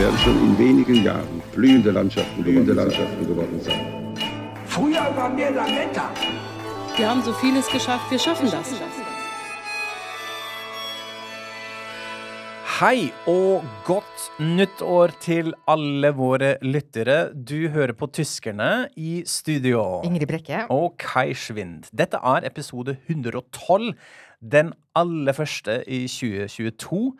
Werden schon in wenigen Jahren blühende Landschaften, blühende Landschaften geworden sein. Früher waren wir Lametta. Wir haben so vieles geschafft, wir schaffen das. Hei og godt nyttår til alle våre lyttere. Du hører på Tyskerne i studio. Ingrid Brekke. Og Kai Schwind. Dette er episode 112, den aller første i 2022.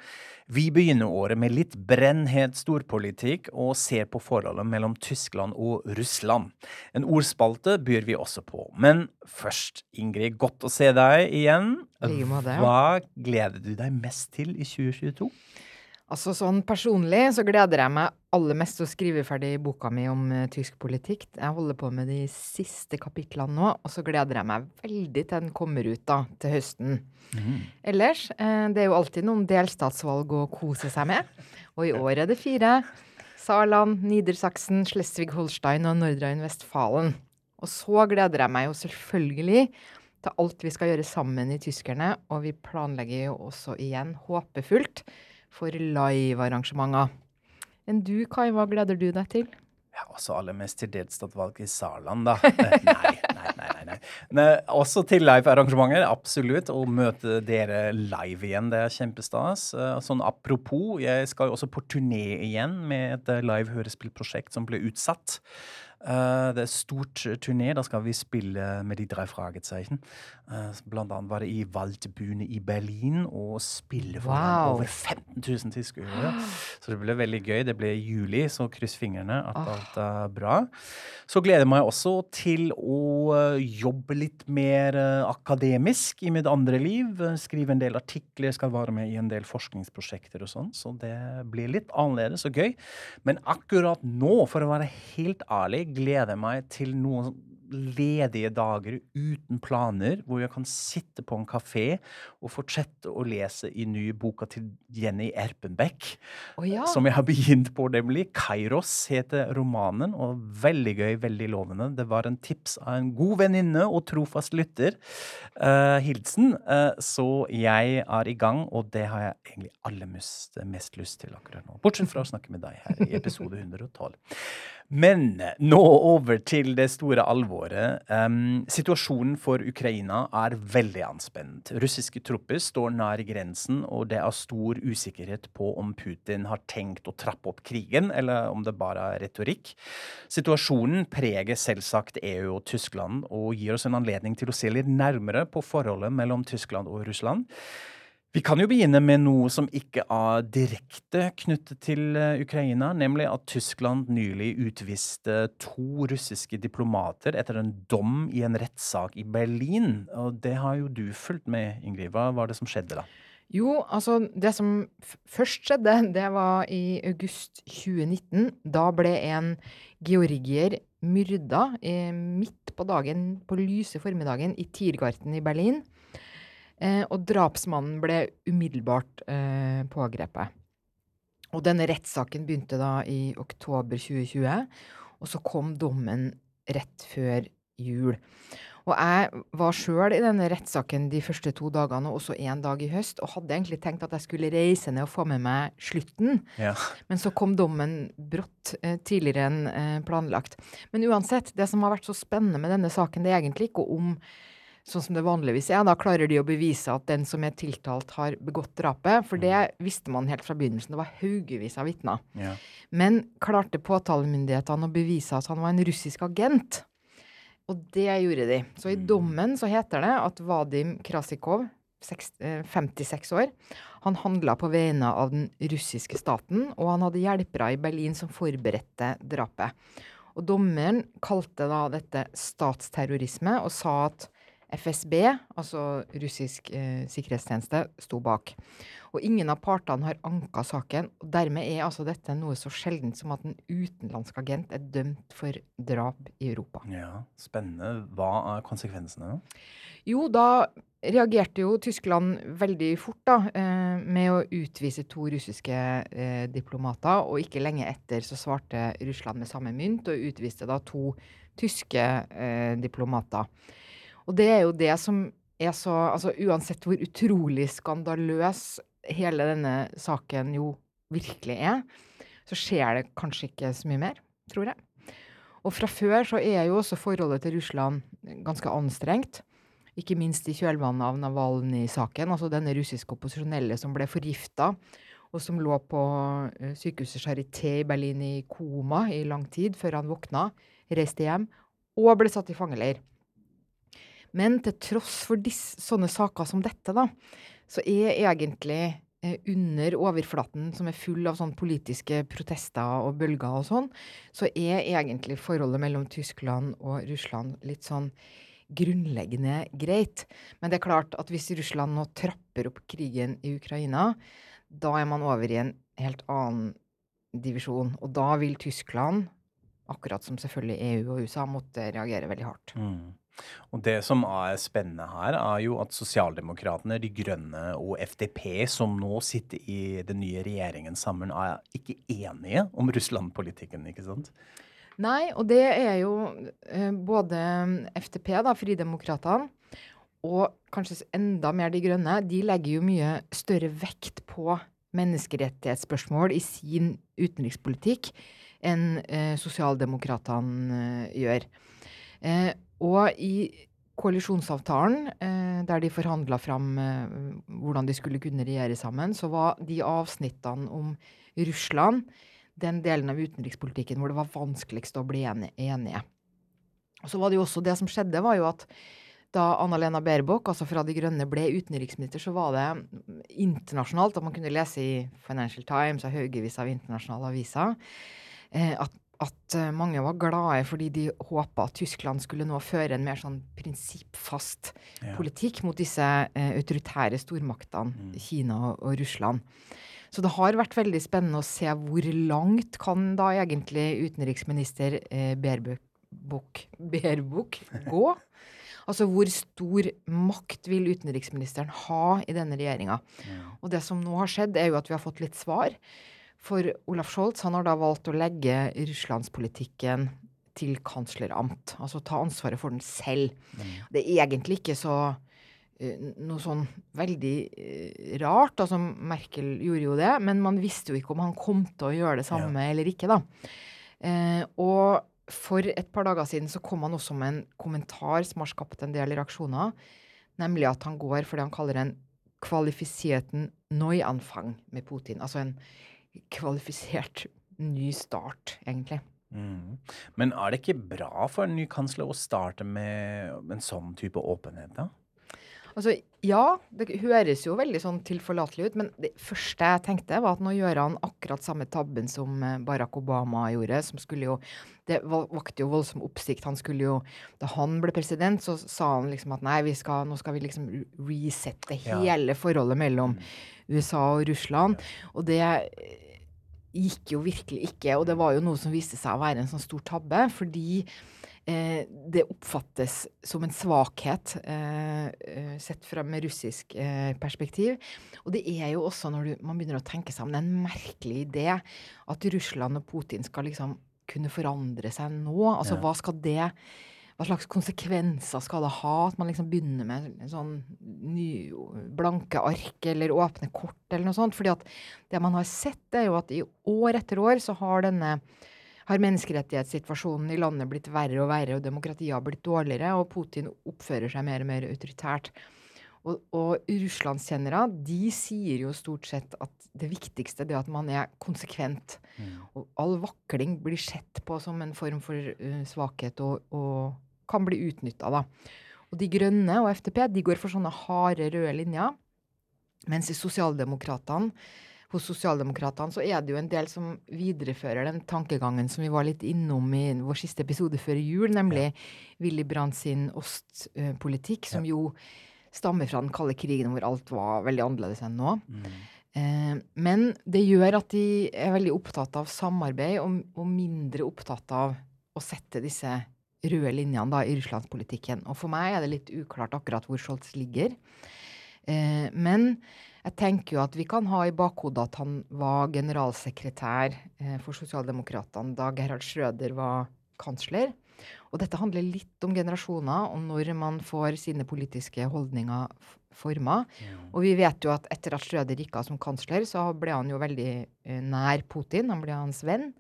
Vi begynner året med litt brennhet storpolitikk og ser på forholdet mellom Tyskland og Russland. En ordspalte byr vi også på. Men først, Ingrid, godt å se deg igjen. Hva gleder du deg mest til i 2022? Altså sånn personlig så gleder jeg meg aller mest til å skrive ferdig boka mi om uh, tysk politikk. Jeg holder på med de siste kapitlene nå, og så gleder jeg meg veldig til den kommer ut da, til høsten. Ellers, uh, det er jo alltid noen delstatsvalg å kose seg med. Og i år er det fire. Saarland, Nidersaksen, Schleswig-Holstein og Nordrhein-Westfalen. Og så gleder jeg meg jo selvfølgelig til alt vi skal gjøre sammen i Tyskerne, og vi planlegger jo også igjen håpefullt for live-arrangementer. Enn du, Kai, hva gleder du deg til? Ja, også aller mest til delstatsvalget i Saarland, da. Eh, Nei, nei, nei. nei, nei. Men også til live-arrangementer, absolutt. Å møte dere live igjen, det er kjempestas. Eh, Sånn apropos, jeg skal jo også på turné igjen med et eh, live hørespillprosjekt som ble utsatt. Eh, Det er stort turné. Da skal vi spille med de drei Fragezeichen. Eh, Blant annet var det i Waldbühne i Berlin, og spille for Wow. over 15 000 tilskuere. Så det ble veldig gøy. Det ble i juli, så kryss fingrene at Ah. alt er bra. Så gleder jeg meg også til å eh, jobbe litt mer akademisk i mitt andre liv. Skrive en del artikler, skal være med i en del forskningsprosjekter og sånn. Så det blir litt annerledes og gøy. Men akkurat nå, for å være helt ærlig, gleder meg til noen ledige dager uten planer, hvor jeg kan sitte på en kafé og fortsette å lese i nye boka til Jenny Erpenbeck. oh, ja. Som jeg har begynt på, nemlig. Kairos heter romanen, og veldig gøy, veldig lovende. Det var en tips av en god venninne og trofast lytter, uh, Hilsen. Uh, så jeg er i gang, og det har jeg egentlig aller mest, mest lyst til akkurat nå. Bortsett fra å snakke med deg her i episode 112. Men nå over til det store alvoret. Um, situasjonen for Ukraina er veldig anspent. Russiske tropper står nær grensen, og det er stor usikkerhet på om Putin har tenkt å trappe opp krigen, eller om det bare er retorikk. Situasjonen preger selvsagt EU og Tyskland, og gir oss en anledning til å se litt nærmere på forholdet mellom Tyskland og Russland. Vi kan jo begynne med noe som ikke er direkte knyttet til eh, Ukraina, nemlig at Tyskland nylig utviste to russiske diplomater etter en dom i en rettssak i Berlin. Og det har jo du fulgt med, Ingrid. Hva var det som skjedde da? Jo, altså det som først skjedde, det var i august 2019. Da ble en georgier myrda eh, midt på dagen, på lyse formiddagen, i Tiergarten i Berlin. Eh, og drapsmannen ble umiddelbart eh, pågrepet. Og denne rettssaken begynte da i oktober 2020, og så kom dommen rett før jul. Og jeg var sjøl i denne rettssaken de første to dagene, og også én dag i høst, og hadde egentlig tenkt at jeg skulle reise ned og få med meg slutten. Ja. Men så kom dommen brått eh, tidligere enn eh, planlagt. Men uansett, det som har vært så spennende med denne saken, det er egentlig ikke om Sånn som det vanligvis er, da klarer de å bevise at den som er tiltalt, har begått drapet. For det visste man helt fra begynnelsen. Det var haugevis av vitner. Ja. Men klarte påtalemyndighetene å bevise at han var en russisk agent? Og det gjorde de. Så i dommen så heter det at Vadim Krasikov, eh, 56 år, han handla på vegne av den russiske staten, og han hadde hjelpere i Berlin som forberedte drapet. Og dommeren kalte da dette statsterrorisme, og sa at FSB, altså russisk eh, sikkerhetstjeneste, sto bak. Og ingen av partene har anka saken, og dermed er altså dette noe så sjeldent som at en utenlandsk agent er dømt for drap i Europa. Ja, Spennende. Hva er konsekvensene? Jo, da reagerte jo Tyskland veldig fort da, eh, med å utvise to russiske eh, diplomater, og ikke lenge etter så svarte Russland med samme mynt og utviste da to tyske eh, diplomater. Og det er jo det som er så Altså uansett hvor utrolig skandaløs hele denne saken jo virkelig er, så skjer det kanskje ikke så mye mer, tror jeg. Og fra før så er jo også forholdet til Russland ganske anstrengt. Ikke minst i kjølvannet av Navalnyj-saken, altså denne russiske opposisjonelle som ble forgifta, og som lå på eh, sykehuset Charité i Berlin i koma i lang tid før han våkna, reiste hjem og ble satt i fangeleir. Men til tross for disse, sånne saker som dette, da, så er egentlig eh, under overflaten, som er full av sånn politiske protester og bølger og sånn, så er egentlig forholdet mellom Tyskland og Russland litt sånn grunnleggende greit. Men det er klart at hvis Russland nå trapper opp krigen i Ukraina, da er man over i en helt annen divisjon. Og da vil Tyskland, akkurat som selvfølgelig EU og USA, måtte reagere veldig hardt. Mm. Og det som er spennende her, er jo at sosialdemokratene, De grønne og FDP, som nå sitter i den nye regjeringen sammen, er ikke enige om Russland-politikken, ikke sant? Nei, og det er jo eh, både FTP, da, Fridemokratene, og kanskje enda mer De grønne, de legger jo mye større vekt på menneskerettighetsspørsmål i sin utenrikspolitikk enn eh, sosialdemokratene eh, gjør. Eh, og i koalisjonsavtalen, eh, der de forhandla fram eh, hvordan de skulle kunne regjere sammen, så var de avsnittene om Russland den delen av utenrikspolitikken hvor det var vanskeligst å bli enig- enige. Og så var det jo også det som skjedde, var jo at da Anna-Lena Baerbock, altså fra De Grønne, ble utenriksminister, så var det internasjonalt, at man kunne lese i Financial Times og haugevis av internasjonale aviser, eh, at, at eh, mange var glade fordi de håpa at Tyskland skulle nå føre en mer sånn prinsippfast Ja. politikk mot disse eh, autoritære stormaktene, Kina og, og Russland. Så det har vært veldig spennende å se hvor langt kan da egentlig utenriksminister eh, Berbuk, gå? Altså hvor stor makt vil utenriksministeren ha i denne regjeringa? Og det som nå har skjedd, er jo at vi har fått litt svar. For Olaf Scholz han har da valgt å legge russlandspolitikken til kansleramt. Altså ta ansvaret for den selv. Det er egentlig ikke så eh, noe sånn veldig eh, rart. Altså Merkel gjorde jo det, men man visste jo ikke om han kom til å gjøre det samme eller ikke, da. Eh, og for et par dager siden så kom han også med en kommentar som har skapt en del reaksjoner, nemlig at han går for det han kaller en kvalifisierten neuanfang med Putin. Altså en kvalifisert ny start, egentlig. Mm. Men er det ikke bra for en ny kansler å starte med en sånn type åpenhet, da? Altså, ja, det høres jo veldig sånn tilforlatelig ut, men det første jeg tenkte, var at nå gjør han akkurat samme tabben som eh, Barack Obama gjorde, som skulle jo Det vakte jo voldsom oppsikt. Han skulle jo Da han ble president, så sa han liksom at nei, vi skal, nå skal vi liksom resette hele forholdet mellom USA og Russland. Og det eh, gikk jo virkelig ikke, og det var jo noe som viste seg å være en sånn stor tabbe, fordi eh, det oppfattes som en svakhet eh, eh, sett fra med russisk eh, perspektiv. Og det er jo også, når du, man begynner å tenke seg om, det er en merkelig idé at Russland og Putin skal liksom kunne forandre seg nå. Altså Ja. hva skal det hva slags konsekvenser skal det ha at man liksom begynner med sånn ny, blanke ark eller åpne kort eller noe sånt? Fordi at det man har sett, er jo at i år etter år så har denne har menneskerettighetssituasjonen i landet blitt verre og verre, og demokratiet har blitt dårligere, og Putin oppfører seg mer og mer autoritært. Og, og russlandskjennere de sier jo stort sett at det viktigste det er at man er konsekvent. Og all vakling blir sett på som en form for uh, svakhet og, og kan bli utnytta, da. Og De Grønne og FTP de går for sånne harde, røde linjer. Mens Sosialdemokratene hos sosialdemokratene så er det jo en del som viderefører den tankegangen som vi var litt innom i vår siste episode før jul, nemlig Willy Brandt sin ostpolitikk, som jo stammer fra den kalde krigen hvor alt var veldig annerledes enn nå. Eh, men det gjør at de er veldig opptatt av samarbeid, og, og mindre opptatt av å sette disse røde linjene da, i russlandspolitikken. Og for meg er det litt uklart akkurat hvor Scholz ligger. Eh, men jeg tenker jo at vi kan ha i bakhodet at han var generalsekretær eh, for Sosialdemokratene da Gerhard Schrøder var kansler. Og dette handler litt om generasjoner, og når man får sine politiske holdninger forma. Og vi vet jo at etter at Schrøder gikk av som kansler, så ble han jo veldig eh, nær Putin. Han ble hans venn.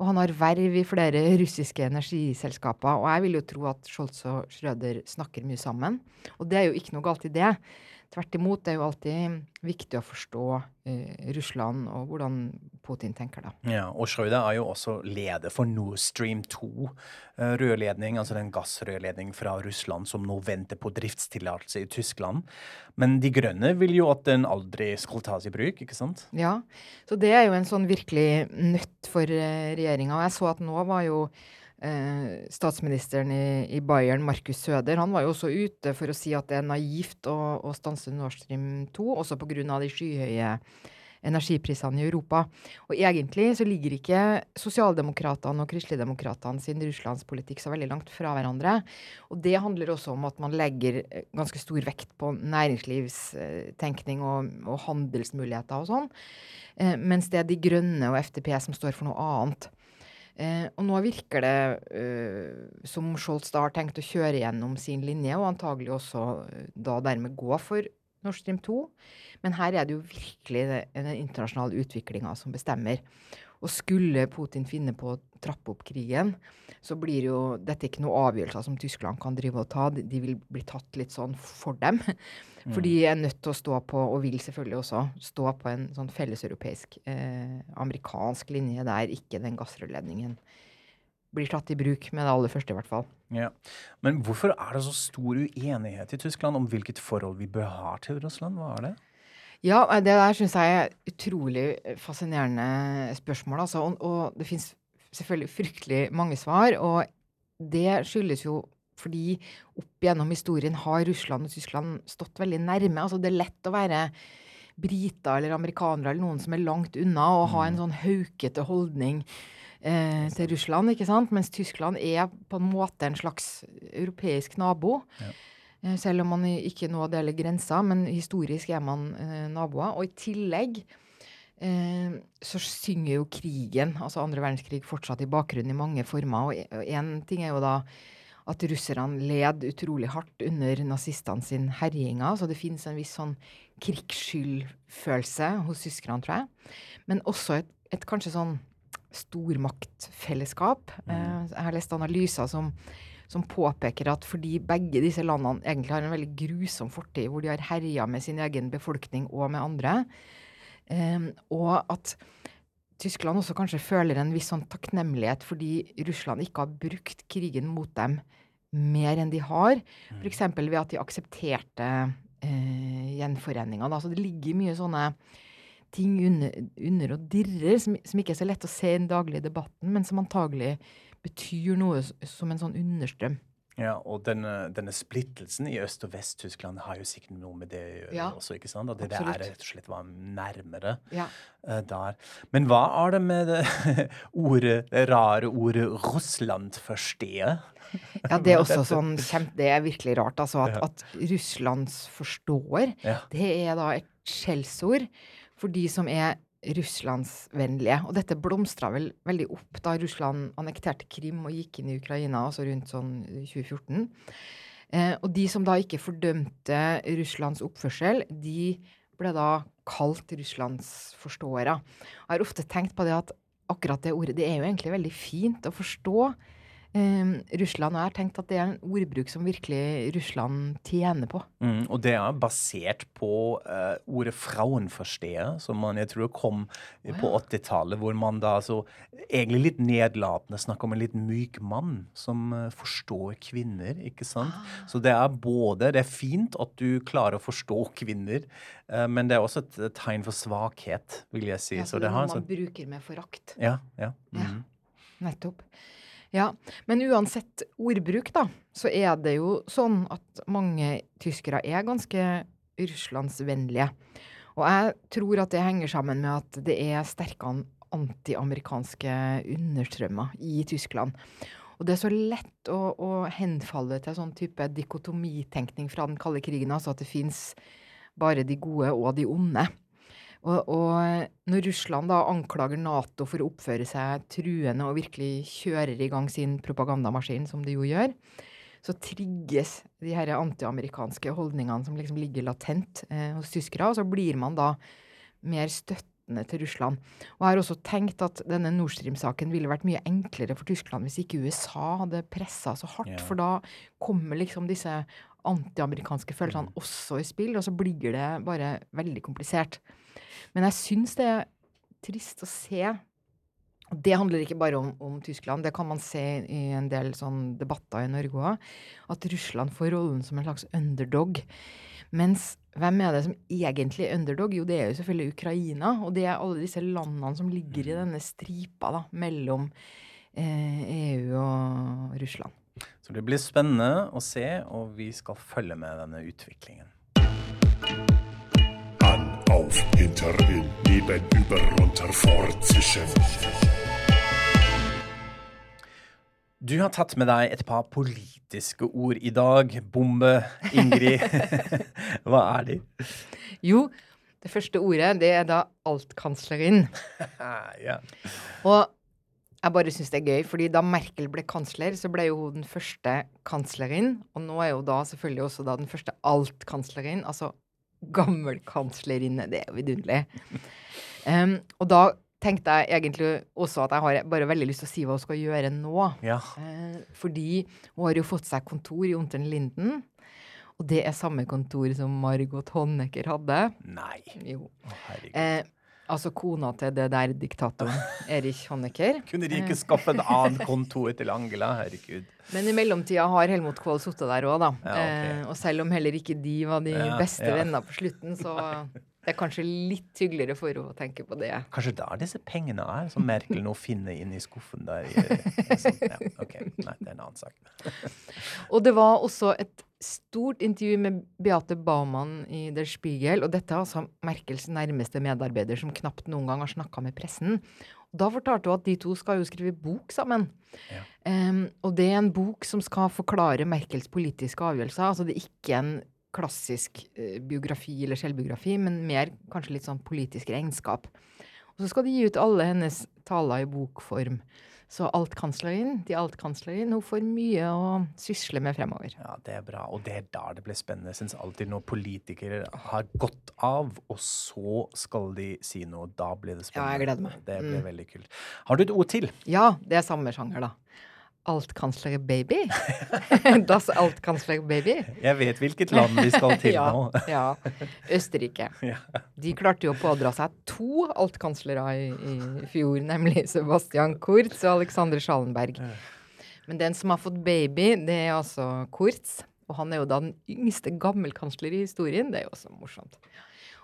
Og han har verv i flere russiske energiselskaper. Og jeg vil jo tro at Scholz og Schrøder snakker mye sammen. Og det er jo ikke noe galt i det. Tvert imot, det er jo alltid viktig å forstå eh, Russland og hvordan Putin tenker, da. Ja, og Schrøder er jo også leder for Nord Stream 2, eh, rørledning, altså den gassrørledning fra Russland som nå venter på driftstillatelse i Tyskland. Men De grønne vil jo at den aldri skal tas i bruk, ikke sant? Ja, så det er jo en sånn virkelig nøtt for eh, regjeringa. Og jeg så at nå var jo eh, statsministeren i, i Bayern, Markus Søder, han var jo også ute for å si at det er naivt å, å stanse Nord Stream 2, også pga. de skyhøye energiprisene i Europa. Og egentlig så ligger ikke sosialdemokratene og kristeligdemokratene sin russlandspolitikk så veldig langt fra hverandre. Og det handler også om at man legger ganske stor vekt på næringslivstenkning og, og handelsmuligheter og sånn. Eh, mens det er De Grønne og FDP som står for noe annet. Eh, og nå virker det eh, som Scholz da har tenkt å kjøre gjennom sin linje, og antagelig også eh, da dermed gå for Nord Stream 2. Men her er det jo virkelig den internasjonale utviklinga som bestemmer. Og skulle Putin finne på å trappe opp krigen, så blir jo dette ikke noen avgjørelser som Tyskland kan drive og ta. De vil bli tatt litt sånn for dem. For de er nødt til å stå på, og vil selvfølgelig også stå på en sånn felleseuropeisk, eh, amerikansk linje der ikke den gassrørledningen blir tatt i bruk med det aller første, i hvert fall. Ja. Men hvorfor er det så stor uenighet i Tyskland om hvilket forhold vi bør ha til Russland? Hva er det? Ja, eh, det der syns jeg er utrolig eh, fascinerende spørsmål, altså. Og, og det fins selvfølgelig fryktelig mange svar, og det skyldes jo fordi opp gjennom historien har Russland og Tyskland stått veldig nærme. Altså det er lett å være briter eller amerikanere eller noen som er langt unna, og ha en sånn haukete holdning eh, til Russland, ikke sant? Mens Tyskland er på en måte en slags europeisk nabo. Eh, Selv om man ikke nå deler grenser, men historisk er man eh, naboer. Og i tillegg eh, så synger jo krigen, altså andre verdenskrig, fortsatt i bakgrunnen i mange former. Og én ting er jo da at russerne led utrolig hardt under nazistene sin herjinger. Så det finnes en viss sånn krigsskyldfølelse hos tyskerne, tror jeg. Men også et, et kanskje sånn stormaktfellesskap. Eh, jeg har lest analyser som som påpeker at fordi begge disse landene egentlig har en veldig grusom fortid, hvor de har herja med sin egen befolkning og med andre, eh, og at Tyskland også kanskje føler en viss sånn takknemlighet fordi Russland ikke har brukt krigen mot dem mer enn de har, f.eks. ved at de aksepterte eh, gjenforeninga. Altså, det ligger mye sånne ting under, under og dirrer, som, som ikke er så lett å se i den daglige debatten, men som antagelig betyr noe som en sånn understrøm. Ja, og denne, denne splittelsen i Øst- og Vest-Tyskland har jo sikkert noe med det å gjøre Ja, også, ikke sant? At det, det er rett og slett var nærmere Ja. uh, der. Men hva er det med det ordet, det rare ordet Russland forstå? Ja, det er også sånn kjempe, Det er virkelig rart, altså. At, at Russlands forstår, Ja. det er da et skjellsord for de som er russlandsvennlige. Og dette blomstra vel veldig opp da Russland annekterte Krim og gikk inn i Ukraina, altså rundt sånn 2014. Eh, og de som da ikke fordømte Russlands oppførsel, de ble da kalt Russlands forståere. Jeg har ofte tenkt på det at akkurat det ordet, det er jo egentlig veldig fint å forstå eh, Russland. Og jeg har tenkt at det er en ordbruk som virkelig Russland tjener på. Mm, og det er basert på eh, ordet 'frauenversteher', som man jeg tror kom på 80-tallet, hvor man da altså egentlig litt nedlatende snakker om en litt myk mann som eh, forstår kvinner, ikke sant? Ah. Så det er både Det er fint at du klarer å forstå kvinner, eh, men det er også et, et tegn for svakhet, vil jeg si. Ja, Så det det er har en man sånn bruker med forakt. Ja, ja. Ja. mhm. Nettopp. Ja, Men uansett ordbruk, da, så er det jo sånn at mange tyskere er ganske russlandsvennlige. Og jeg tror at det henger sammen med at det er sterke an- antiamerikanske understrømmer i Tyskland. Og det er så lett å, å henfalle til sånn type dikotomitenkning fra den kalde krigen, altså at det fins bare de gode og de onde. Og, og når Russland da anklager Nato for å oppføre seg truende og virkelig kjører i gang sin propagandamaskin, som de jo gjør, så trigges de her antiamerikanske holdningene som liksom ligger latent eh, hos tyskere, og så blir man da mer støttende til Russland. Og jeg har også tenkt at denne Nord Stream-saken ville vært mye enklere for Tyskland hvis ikke USA hadde pressa så hardt, yeah. for da kommer liksom disse antiamerikanske følelsene også i spill, og så blir det bare veldig komplisert. Men jeg syns det er trist å se og det handler ikke bare om, om Tyskland, det kan man se i en del sånn debatter i Norge òg. At Russland får rollen som en slags underdog. Mens hvem er det som egentlig er underdog? Jo, det er jo selvfølgelig Ukraina. Og det er alle disse landene som ligger i denne stripa da, mellom eh, EU og Russland. Så det blir spennende å se, og vi skal følge med denne utviklingen. An, auf, hinter, in, neben, über, runter, vor, zwischen. Du har tatt med deg et par politiske ord i dag. Bombe, Ingrid. Hva er de? Jo, det første ordet, det er da altkanslerin. ja. Og jeg bare syns det er gøy, fordi da Merkel ble kansler, så ble jo hun den første kanslerin. Og nå er jo da selvfølgelig også da den første altkanslerin, altså gammelkanslerinne. Det er jo vidunderlig. Um, og da tenkte jeg egentlig også at jeg har bare veldig lyst til å si hva hun skal gjøre nå. ja. Uh, fordi hun har jo fått seg kontor i Untern Linden. Og det er samme kontor som Margot Honecker hadde. Nei. Jo. Å, herregud. Eh, altså kona til det der diktatoren, Erich Honecker. Kunne de ikke skaffe en annen kontor til Angela? Herregud. Men i mellomtida har Helmut Kohl sittet der òg, da. Ja, okay. eh, og selv om heller ikke de var de Ja, beste ja. venner på slutten, så det er kanskje litt hyggeligere for henne å tenke på det. Kanskje der disse pengene er, som Merkel nå finner inn i skuffen der. i- liksom. Ja, ok. Nei, det er en annen sak. Og det var også et stort intervju med Beate Baumann i Der Spiegel, og dette er altså Merkels nærmeste medarbeider som knapt noen gang har snakka med pressen. Og da fortalte hun at de to skal jo skrive bok sammen. Ja. Um, og det er en bok som skal forklare Merkels politiske avgjørelser. Altså det er ikke en klassisk uh, biografi eller selvbiografi, men mer kanskje litt sånn politisk regnskap. Og så skal de gi ut alle hennes taler i bokform. Så altkanslerin, de altkanslerin, hun får mye å sysle med fremover. Ja, det er bra. Og det er da det blir spennende. Jeg syns alltid når politikere har gått av, og så skal de si noe, da blir det spennende. Ja, jeg gleder meg. Det blir Mm. veldig kult. Har du et ord til? Ja, det er samme sjanger, da. Altkansler baby. das Altkanslerbaby. Jeg vet hvilket land vi skal til ja, nå. ja. Østerrike. Ja. De klarte jo å pådra seg to altkanslere i, i fjor, nemlig Sebastian Kurz og Alexander Schallenberg. Men den som har fått baby, det er altså Kurz. Og han er jo da den yngste gammelkansler i historien. Det er jo også morsomt.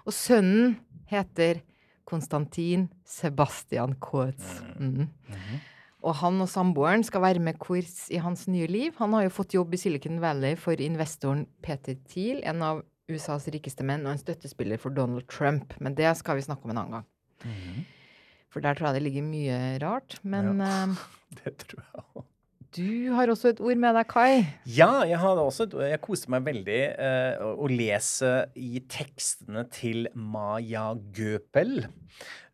Og sønnen heter Konstantin Sebastian Kurz. Mm. Og han og samboeren skal være med kurs i hans nye liv. Han har jo fått jobb i Silicon Valley for investoren Peter Thiel, en av USAs rikeste menn og en støttespiller for Donald Trump. Men det skal vi snakke om en annen gang. For der tror jeg det ligger mye rart. Men ja, Det tror jeg også. du har også et ord med deg, Kai. Ja, jeg har også et- Jeg koste meg veldig eh, å å lese i tekstene til Maya Göpel.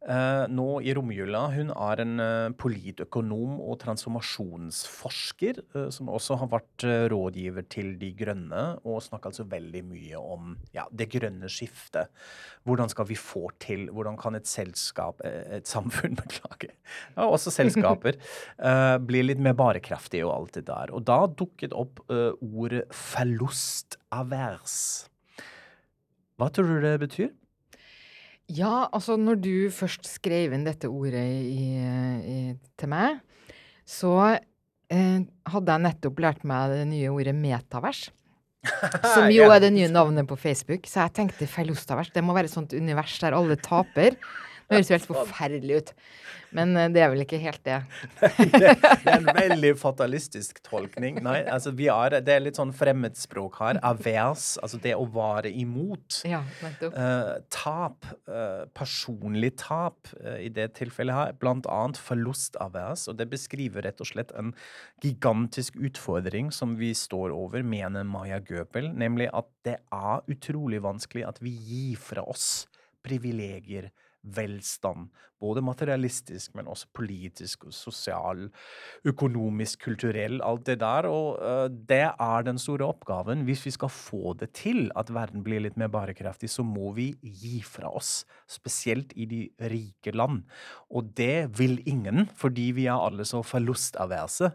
Eh, nå i romjula. Hun er en eh, politøkonom og transformasjonsforsker, eh, som også har vært rådgiver til De grønne, og snakker altså veldig mye om ja, det grønne skiftet. Hvordan skal vi få til Hvordan kan et selskap, et samfunn, beklager, ja, også selskaper, bli litt mer bærekraftige og alt det der. Og da dukket opp ordet ordet forlustavers. Hva tror du det betyr? Ja, altså når du først skrev inn dette ordet i, i, til meg, så eh, hadde jeg nettopp lært meg det nye ordet metavers. Som jo er det nye navnet på Facebook. Så jeg tenkte feilostavers. Det må være et sånt univers der alle taper. Det høres jo helt forferdelig ut. Men eh, det er vel ikke helt det. det er en veldig fatalistisk tolkning. Nei, altså vi er, Det er litt sånn fremmedspråk her. Avers, altså det å være imot. Ja. Eh, tap, Uh, personlig tap uh, i det tilfellet her, blant annet forlustavers. Og det beskriver rett og slett en gigantisk utfordring som vi står over, mener Maya Göpel, nemlig at det er utrolig vanskelig at vi gir fra oss privilegier velstand. Både materialistisk, men også politisk, og sosial, økonomisk, kulturell, alt det der. Og uh, det er den store oppgaven. Hvis vi skal få det til, at verden blir litt mer bærekraftig, så må vi gi fra oss. Spesielt i de rike land. Og det vil ingen, fordi vi er alle så forlustaverse.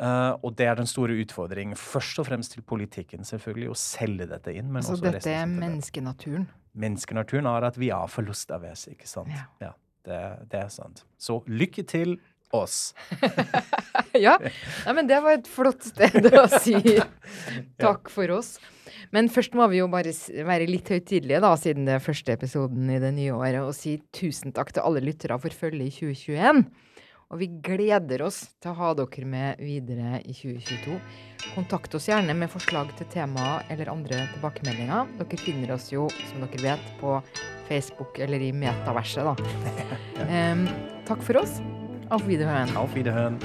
Uh, og det er den store utfordringen. Først og fremst til politikken, selvfølgelig, å selge dette inn. Men Så dette er menneskenaturen. menneskenaturen er at vi er forlustaverse, ikke sant? Ja. Det, det er sant. Så lykke til oss. ja. Nei, men det var et flott sted å si takk for oss. Men først må vi jo bare være litt høytidelige, da, siden det er første episoden i det nye året, og si tusen takk til alle lyttere for følget i 2021. Og vi gleder oss til å ha dere med videre i 2022. Kontakt oss gjerne med forslag til tema eller andre tilbakemeldinger. Dere finner oss jo, som dere vet, på Facebook eller i metaverset, da. um, takk for oss. Auf Wiederhören. Auf Wiederhören.